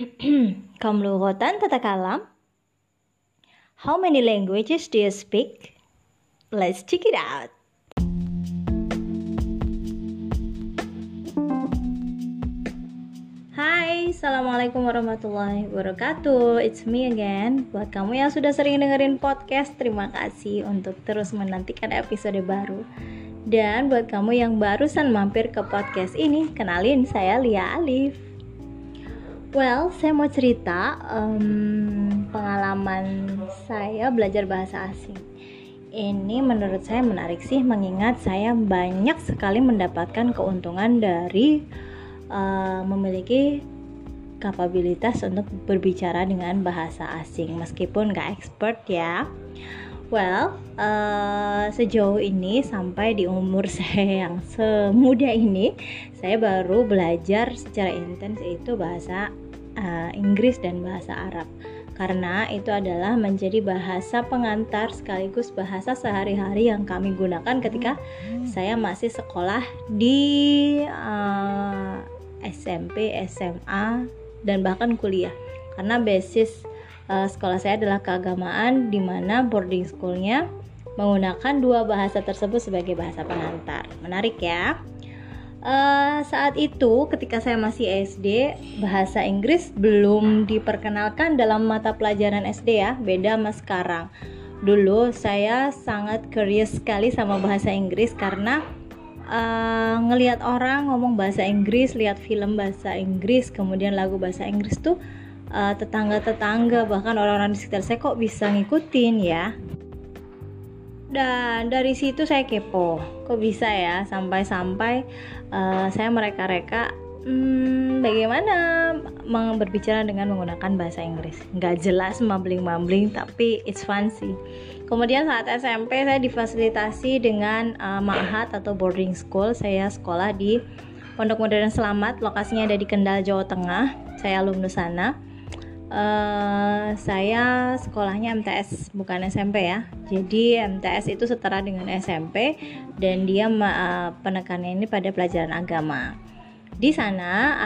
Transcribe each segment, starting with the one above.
Kam lughatan tatakalam? How many languages do you speak? Let's check it out. Hai, Assalamualaikum warahmatullahi wabarakatuh It's me again Buat kamu yang sudah sering dengerin podcast Terima kasih untuk terus menantikan episode baru Dan buat kamu yang barusan mampir ke podcast ini Kenalin, saya Lia Alif Well, saya mau cerita um, Pengalaman saya belajar bahasa asing. Ini menurut saya menarik sih mengingat saya banyak sekali mendapatkan keuntungan dari uh, memiliki kapabilitas untuk berbicara dengan bahasa asing. Meskipun gak expert ya well uh, sejauh ini sampai di umur saya yang semuda ini saya baru belajar secara intens itu bahasa uh, Inggris dan bahasa Arab karena itu adalah menjadi bahasa pengantar sekaligus bahasa sehari-hari yang kami gunakan ketika saya masih sekolah di uh, SMP, SMA, dan bahkan kuliah. Karena basis uh, sekolah saya adalah keagamaan di mana boarding schoolnya menggunakan dua bahasa tersebut sebagai bahasa pengantar. Menarik ya. Uh, saat itu ketika saya masih SD bahasa Inggris belum diperkenalkan dalam mata pelajaran SD ya beda sama sekarang dulu saya sangat curious sekali sama bahasa Inggris karena uh, ngelihat orang ngomong bahasa Inggris, lihat film bahasa Inggris, kemudian lagu bahasa Inggris tuh uh, tetangga-tetangga bahkan orang-orang di sekitar saya kok bisa ngikutin ya. Dan dari situ saya kepo, kok bisa ya sampai-sampai uh, saya mereka-reka hmm, bagaimana berbicara dengan menggunakan bahasa Inggris. Nggak jelas mambling-mambling tapi it's fun sih. Kemudian saat SMP saya difasilitasi dengan uh, ma'had atau boarding school. Saya sekolah di Pondok Modern Selamat, lokasinya ada di Kendal, Jawa Tengah. Saya alumnus sana. Uh, saya sekolahnya MTS bukan SMP ya. Jadi MTS itu setara dengan SMP dan dia uh, penekannya ini pada pelajaran agama. Di sana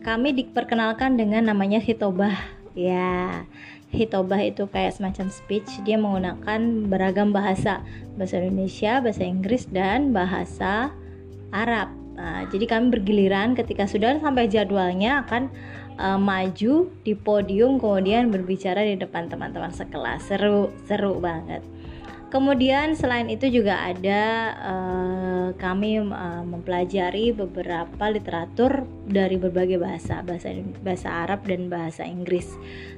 kami diperkenalkan dengan namanya hitobah. Ya, hitobah itu kayak semacam speech dia menggunakan beragam bahasa bahasa Indonesia bahasa Inggris dan bahasa Arab nah, jadi kami bergiliran ketika sudah sampai jadwalnya akan uh, maju di podium kemudian berbicara di depan teman-teman sekelas seru seru banget Kemudian selain itu juga ada uh, kami uh, mempelajari beberapa literatur dari berbagai bahasa, bahasa bahasa Arab dan bahasa Inggris.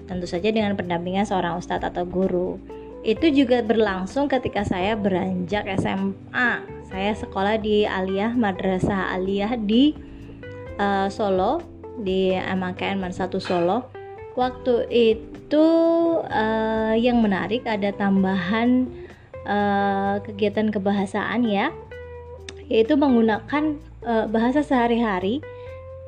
Tentu saja dengan pendampingan seorang ustadz atau guru. Itu juga berlangsung ketika saya beranjak SMA. Saya sekolah di Aliyah Madrasah Aliyah di uh, Solo di Man 1 Solo. Waktu itu uh, yang menarik ada tambahan uh, kegiatan kebahasaan ya yaitu menggunakan uh, bahasa sehari-hari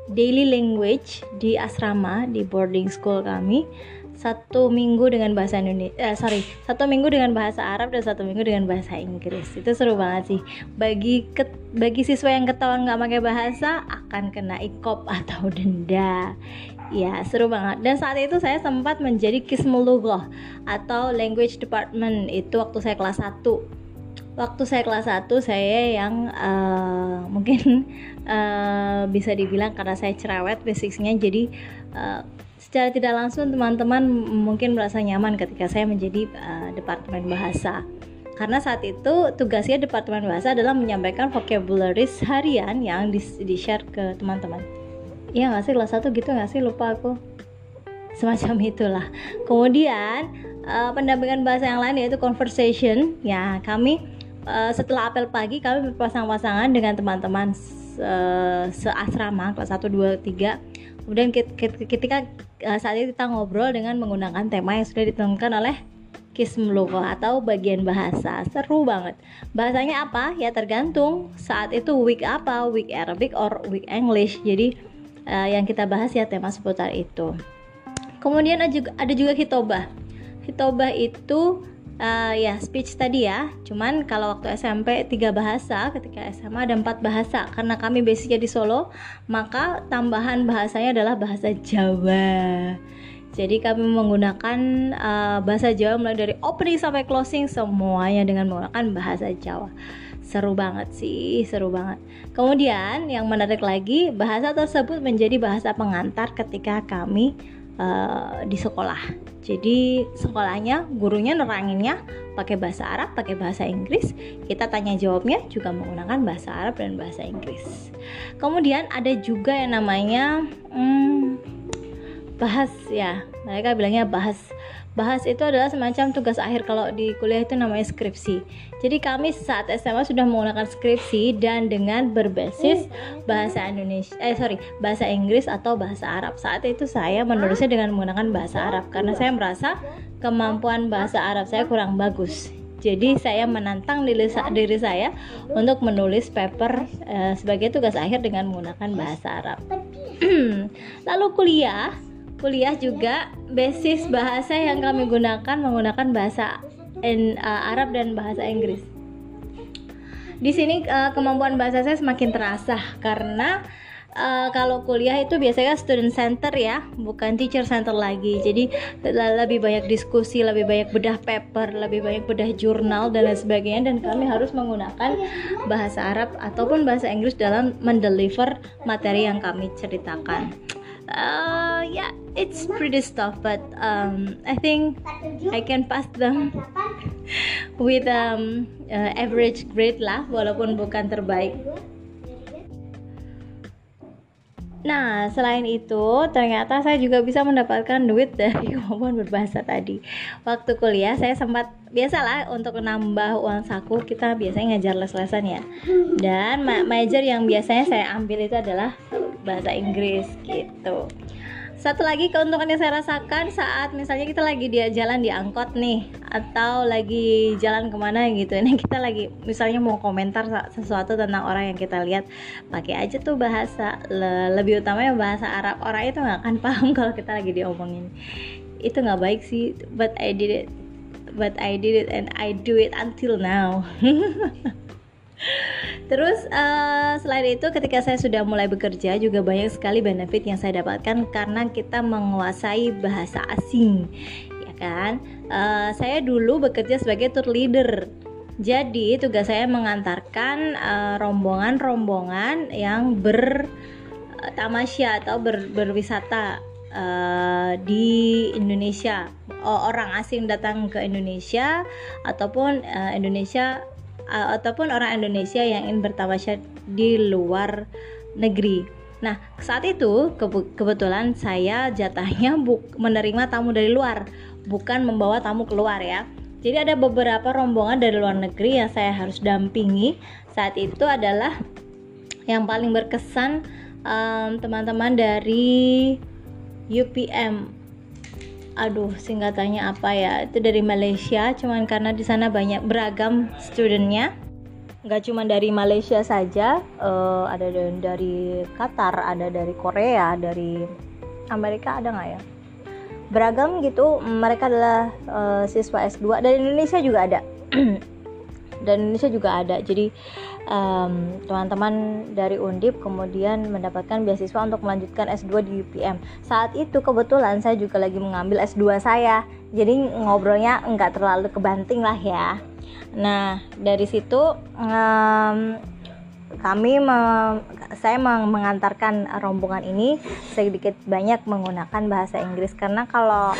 daily language di asrama di boarding school kami satu minggu dengan bahasa Indonesia eh, sorry satu minggu dengan bahasa Arab dan satu minggu dengan bahasa Inggris itu seru banget sih bagi ke, bagi siswa yang ketahuan nggak pakai bahasa akan kena ikop atau denda Ya, seru banget. Dan saat itu saya sempat menjadi Kismulugoh atau Language Department itu waktu saya kelas 1. Waktu saya kelas 1 saya yang uh, mungkin uh, bisa dibilang karena saya cerewet basicnya jadi uh, secara tidak langsung teman-teman mungkin merasa nyaman ketika saya menjadi uh, departemen bahasa. Karena saat itu tugasnya departemen bahasa adalah menyampaikan vocabularies harian yang di-share ke teman-teman. Iya nggak sih? Kelas 1 gitu nggak sih? Lupa aku. Semacam itulah. Kemudian uh, pendampingan bahasa yang lain yaitu conversation. Ya kami uh, setelah apel pagi kami berpasang-pasangan dengan teman-teman uh, seasrama kelas 1 2 3 kemudian ketika uh, saat itu kita ngobrol dengan menggunakan tema yang sudah ditentukan oleh Kismluko atau bagian bahasa seru banget bahasanya apa ya tergantung saat itu week apa week Arabic or week English jadi uh, yang kita bahas ya tema seputar itu. Kemudian ada juga, ada juga hitobah. Hitobah itu uh, ya speech tadi ya. Cuman kalau waktu SMP tiga bahasa ketika SMA ada empat bahasa. Karena kami basicnya di Solo maka tambahan bahasanya adalah bahasa Jawa. Jadi kami menggunakan uh, bahasa Jawa mulai dari opening sampai closing semuanya dengan menggunakan bahasa Jawa. Seru banget sih seru banget. Kemudian yang menarik lagi bahasa tersebut menjadi bahasa pengantar ketika kami uh, di sekolah. Jadi sekolahnya gurunya neranginnya pakai bahasa Arab pakai bahasa Inggris. Kita tanya jawabnya juga menggunakan bahasa Arab dan bahasa Inggris. Kemudian ada juga yang namanya hmm, bahas ya mereka bilangnya bahas bahas itu adalah semacam tugas akhir kalau di kuliah itu namanya skripsi. Jadi kami saat SMA sudah menggunakan skripsi dan dengan berbasis bahasa Indonesia eh sorry bahasa Inggris atau bahasa Arab. Saat itu saya menulisnya dengan menggunakan bahasa Arab karena saya merasa kemampuan bahasa Arab saya kurang bagus. Jadi saya menantang diri, saya untuk menulis paper uh, sebagai tugas akhir dengan menggunakan bahasa Arab. Lalu kuliah kuliah juga basis bahasa yang kami gunakan menggunakan bahasa in, uh, Arab dan bahasa Inggris. Di sini uh, kemampuan bahasa saya semakin terasa karena uh, kalau kuliah itu biasanya student center ya, bukan teacher center lagi. Jadi lebih banyak diskusi, lebih banyak bedah paper, lebih banyak bedah jurnal dan lain sebagainya dan kami harus menggunakan bahasa Arab ataupun bahasa Inggris dalam mendeliver materi yang kami ceritakan uh, yeah it's pretty tough but um, I think I can pass them with um, uh, average grade lah walaupun bukan terbaik Nah, selain itu, ternyata saya juga bisa mendapatkan duit dari kemampuan berbahasa tadi. Waktu kuliah, saya sempat biasalah untuk menambah uang saku, kita biasanya ngajar les-lesan ya. Dan major yang biasanya saya ambil itu adalah bahasa Inggris gitu. Satu lagi keuntungan yang saya rasakan saat misalnya kita lagi dia jalan di angkot nih atau lagi jalan ke mana gitu. Ini kita lagi misalnya mau komentar sesuatu tentang orang yang kita lihat pakai aja tuh bahasa Le lebih utamanya bahasa Arab. Orang itu nggak akan paham kalau kita lagi diomongin. Itu nggak baik sih but I did it but I did it and I do it until now Terus uh, selain itu ketika saya sudah mulai bekerja juga banyak sekali benefit yang saya dapatkan karena kita menguasai bahasa asing, ya kan? Uh, saya dulu bekerja sebagai tour leader. Jadi tugas saya mengantarkan uh, rombongan-rombongan yang bertamasya atau ber, berwisata uh, di Indonesia. orang asing datang ke Indonesia ataupun uh, Indonesia uh, ataupun orang Indonesia yang ingin bertamasya di luar negeri. Nah, saat itu kebetulan saya jatahnya menerima tamu dari luar, bukan membawa tamu keluar ya. Jadi ada beberapa rombongan dari luar negeri yang saya harus dampingi. Saat itu adalah yang paling berkesan teman-teman um, dari UPM aduh singkatannya apa ya? Itu dari Malaysia cuman karena di sana banyak beragam studentnya. Nggak cuma dari Malaysia saja uh, ada dari Qatar ada dari Korea dari Amerika ada nggak ya? Beragam gitu. Mereka adalah uh, siswa S2 dari Indonesia juga ada. Dan Indonesia juga ada. Jadi teman-teman um, dari Undip kemudian mendapatkan beasiswa untuk melanjutkan S2 di UPM saat itu kebetulan saya juga lagi mengambil S2 saya. Jadi ngobrolnya nggak terlalu kebanting lah ya. Nah dari situ um, kami me, saya mengantarkan rombongan ini sedikit banyak menggunakan bahasa Inggris. Karena kalau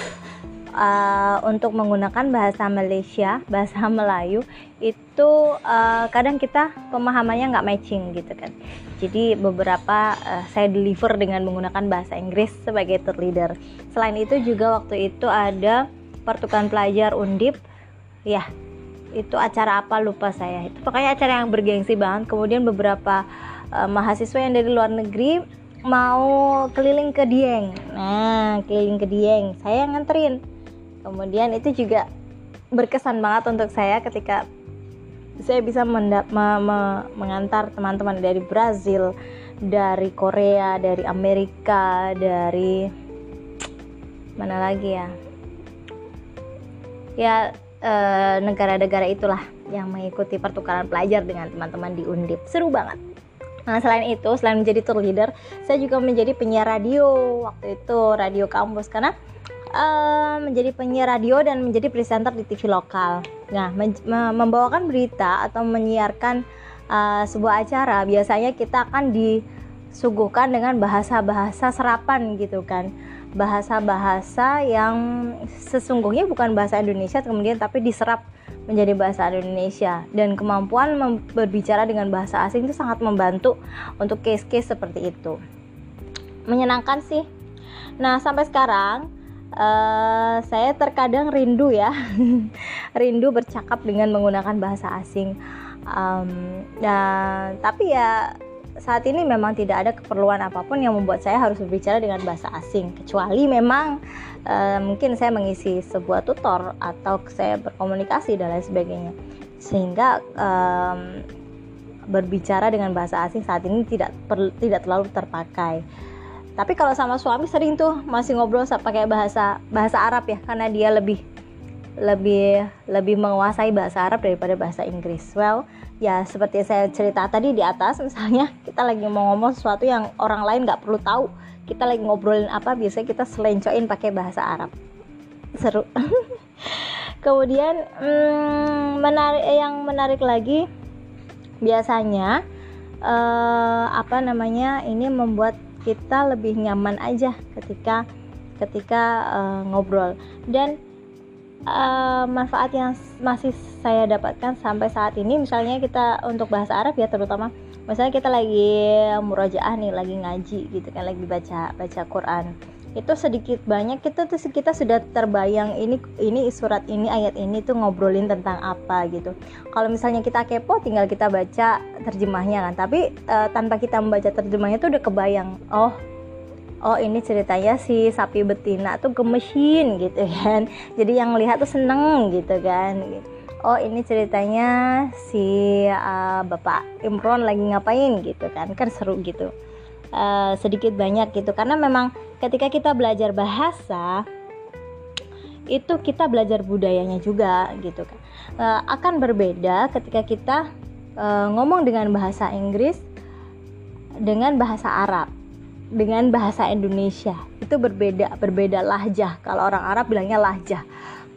uh, untuk menggunakan bahasa Malaysia, bahasa Melayu itu uh, kadang kita pemahamannya nggak matching gitu kan. Jadi beberapa uh, saya deliver dengan menggunakan bahasa Inggris sebagai tour leader. Selain itu juga waktu itu ada pertukaran pelajar Undip, ya itu acara apa lupa saya. Itu pokoknya acara yang bergengsi banget. Kemudian beberapa uh, mahasiswa yang dari luar negeri mau keliling ke Dieng. Nah, keliling ke Dieng, saya nganterin kemudian itu juga berkesan banget untuk saya ketika saya bisa me, me, mengantar teman-teman dari Brazil, dari Korea, dari Amerika, dari mana lagi ya? Ya eh, negara-negara itulah yang mengikuti pertukaran pelajar dengan teman-teman di Undip. Seru banget. Nah, selain itu, selain menjadi tour leader, saya juga menjadi penyiar radio waktu itu, radio kampus. Karena uh, menjadi penyiar radio dan menjadi presenter di TV lokal. Nah, membawakan berita atau menyiarkan uh, sebuah acara, biasanya kita akan disuguhkan dengan bahasa-bahasa serapan gitu kan. Bahasa-bahasa yang sesungguhnya bukan bahasa Indonesia kemudian tapi diserap menjadi bahasa Indonesia dan kemampuan berbicara dengan bahasa asing itu sangat membantu untuk case-case seperti itu menyenangkan sih nah sampai sekarang uh, saya terkadang rindu ya. Rindu bercakap dengan menggunakan bahasa asing. Um, nah tapi ya saat ini memang tidak ada keperluan apa pun yang membuat saya harus berbicara dengan bahasa asing. Kecuali memang uh, mungkin saya mengisi sebuah tutor atau saya berkomunikasi dan lain sebagainya. Sehingga um, berbicara dengan bahasa asing saat ini tidak per, tidak terlalu terpakai tapi kalau sama suami sering tuh masih ngobrol pakai bahasa bahasa Arab ya karena dia lebih lebih lebih menguasai bahasa Arab daripada bahasa Inggris. Well, ya seperti saya cerita tadi di atas, misalnya kita lagi mau ngomong sesuatu yang orang lain nggak perlu tahu, kita lagi ngobrolin apa, biasanya kita selencoin pakai bahasa Arab. Seru. Kemudian hmm, menarik yang menarik lagi biasanya uh, apa namanya ini membuat kita lebih nyaman aja ketika ketika uh, ngobrol. Dan uh, manfaat yang masih saya dapatkan sampai saat ini misalnya kita untuk bahasa Arab ya terutama misalnya kita lagi murojaah nih lagi ngaji gitu kan lagi baca baca Quran itu sedikit banyak kita tuh kita sudah terbayang ini ini surat ini ayat ini tuh ngobrolin tentang apa gitu. Kalau misalnya kita kepo tinggal kita baca terjemahnya kan. Tapi uh, tanpa kita membaca terjemahnya tuh udah kebayang oh oh ini ceritanya si sapi betina tuh gemesin gitu kan. Jadi yang lihat tuh seneng gitu kan. Oh ini ceritanya si uh, bapak Imron lagi ngapain gitu kan. Kan seru gitu. Uh, sedikit banyak gitu. Karena memang ketika kita belajar bahasa itu kita belajar budayanya juga gitu kan. Uh, akan berbeda ketika kita uh, ngomong dengan bahasa Inggris dengan bahasa Arab dengan bahasa Indonesia. Itu berbeda berbeda lahjah. Kalau orang Arab bilangnya lahjah.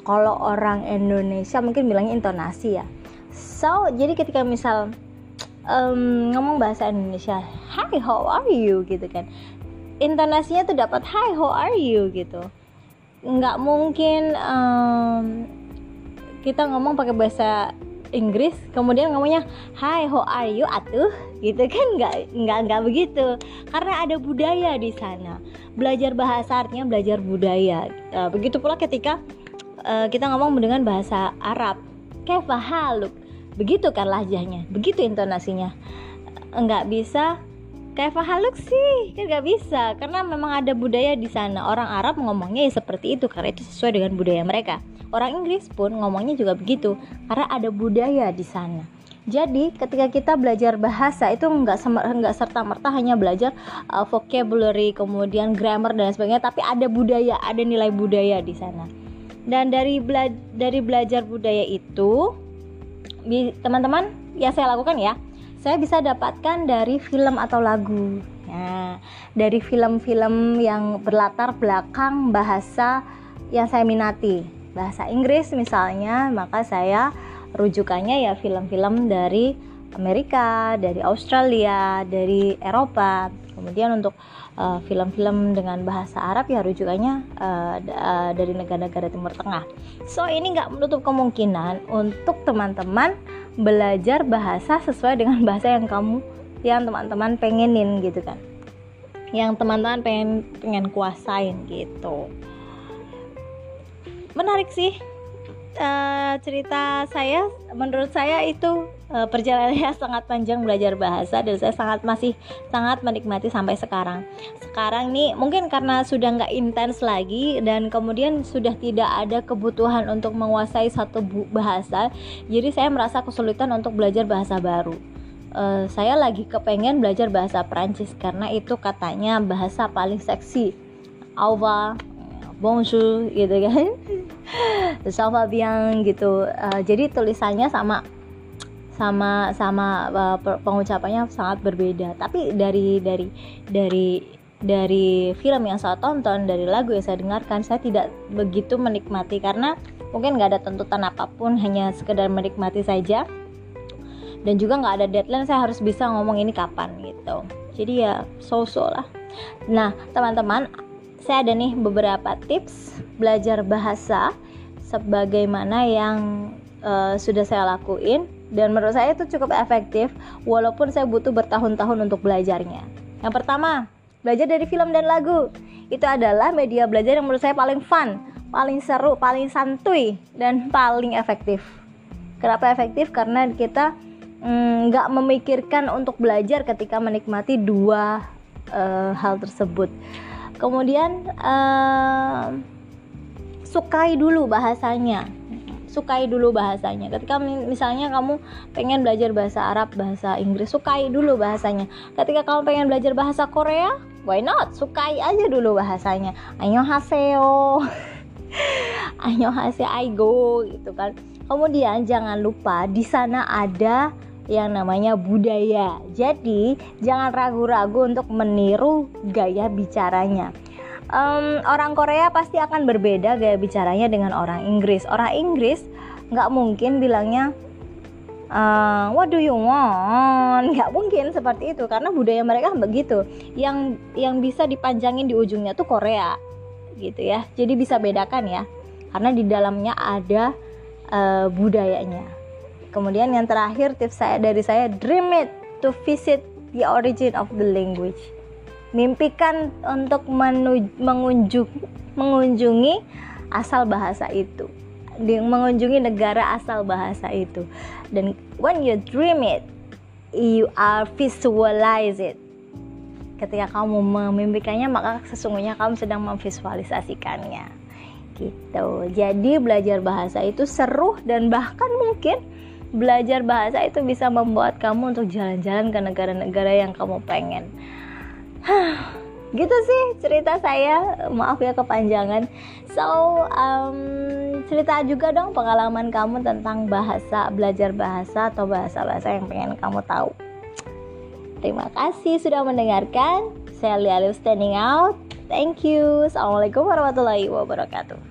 Kalau orang Indonesia mungkin bilangnya intonasi ya. So jadi ketika misal um, ngomong bahasa Indonesia Hi how are you? gitu kan intonasinya tuh dapat Hi how are you? gitu. Nggak mungkin um, kita ngomong pakai bahasa Inggris kemudian ngomongnya Hi how are you? Atuh gitu kan nggak nggak nggak begitu. Karena ada budaya di sana. Belajar bahasa artinya belajar budaya. Uh, begitu pula ketika uh, kita ngomong dengan bahasa Arab. Kayak haluk? Begitu kan lahjahnya begitu intonasinya. Nggak bisa kayak haluk sih kan nggak bisa karena memang ada budaya di sana orang Arab ngomongnya ya seperti itu karena itu sesuai dengan budaya mereka Orang Inggris pun ngomongnya juga begitu karena ada budaya di sana. Jadi ketika kita belajar bahasa itu nggak nggak serta merta hanya belajar uh, vocabulary, kemudian grammar dan sebagainya, tapi ada budaya, ada nilai budaya di sana. Dan dari bela dari belajar budaya itu, teman-teman, yang saya lakukan ya, saya bisa dapatkan dari film atau lagu. Nah, dari film-film yang berlatar belakang bahasa yang saya minati bahasa Inggris misalnya maka saya rujukannya ya film-film dari Amerika, dari Australia, dari Eropa. Kemudian untuk uh, film-film dengan bahasa Arab ya rujukannya uh, uh, dari negara-negara Timur Tengah. So ini nggak menutup kemungkinan untuk teman-teman belajar bahasa sesuai dengan bahasa yang kamu yang teman-teman pengenin gitu kan. Yang teman-teman pengen pengen kuasain gitu menarik sih uh, cerita saya menurut saya itu uh, perjalanannya sangat panjang belajar bahasa dan saya sangat masih sangat menikmati sampai sekarang. Sekarang nih mungkin karena sudah nggak intens lagi dan kemudian sudah tidak ada kebutuhan untuk menguasai satu bahasa jadi saya merasa kesulitan untuk belajar bahasa baru. Uh, saya lagi kepengen belajar bahasa Prancis karena itu katanya bahasa paling seksi. Au bonjour gitu kan. Salva Biang gitu. Uh, jadi tulisannya sama sama sama uh, pengucapannya sangat berbeda. Tapi dari dari dari dari film yang saya tonton dari lagu yang saya dengarkan saya tidak begitu menikmati. Karena mungkin nggak ada tuntutan apa pun hanya sekedar menikmati saja. Dan juga nggak ada deadline saya harus bisa ngomong ini kapan gitu. Jadi ya so-so lah. Nah teman-teman saya ada nih beberapa tips belajar bahasa sebagaimana yang uh, sudah saya lakuin. Dan menurut saya itu cukup efektif walaupun saya butuh bertahun-tahun untuk belajarnya. Yang pertama belajar dari film dan lagu. Itu adalah media belajar yang menurut saya paling fun paling seru paling santuy dan paling efektif. Kenapa efektif? Karena kita Mm, nggak mm, memikirkan untuk belajar ketika menikmati dua uh, hal tersebut. Kemudian uh, sukai dulu bahasanya, sukai dulu bahasanya. Ketika misalnya kamu pengen belajar bahasa Arab, bahasa Inggris, sukai dulu bahasanya. Ketika kamu pengen belajar bahasa Korea, why not? Sukai aja dulu bahasanya. Annyeonghaseyo. Annyeonghaseyo, I go gitu kan. Kemudian jangan lupa di sana ada yang namanya budaya. Jadi, jangan ragu-ragu untuk meniru gaya bicaranya. Um, orang Korea pasti akan berbeda gaya bicaranya dengan orang Inggris. Orang Inggris nggak mungkin bilangnya uh, what do you want nggak mungkin seperti itu karena budaya mereka begitu yang yang bisa dipanjangin di ujungnya tuh Korea gitu ya jadi bisa bedakan ya karena di dalamnya ada uh, budayanya Kemudian yang terakhir tips saya dari saya dream it to visit the origin of the language. Mimpikan untuk mengunjung, mengunjungi asal bahasa itu. Mengunjungi negara asal bahasa itu. Dan when you dream it, you are visualize it. Ketika kamu memimpikannya, maka sesungguhnya kamu sedang memvisualisasikannya. Gitu. Jadi belajar bahasa itu seru dan bahkan mungkin belajar bahasa itu bisa membuat kamu untuk jalan-jalan ke negara-negara yang kamu pengen. gitu sih cerita saya. Maaf ya kepanjangan. So um, cerita juga dong pengalaman kamu tentang bahasa belajar bahasa atau bahasa-bahasa yang pengen kamu tahu. Terima kasih sudah mendengarkan. Saya Lia standing out. Thank you. Assalamualaikum warahmatullahi wabarakatuh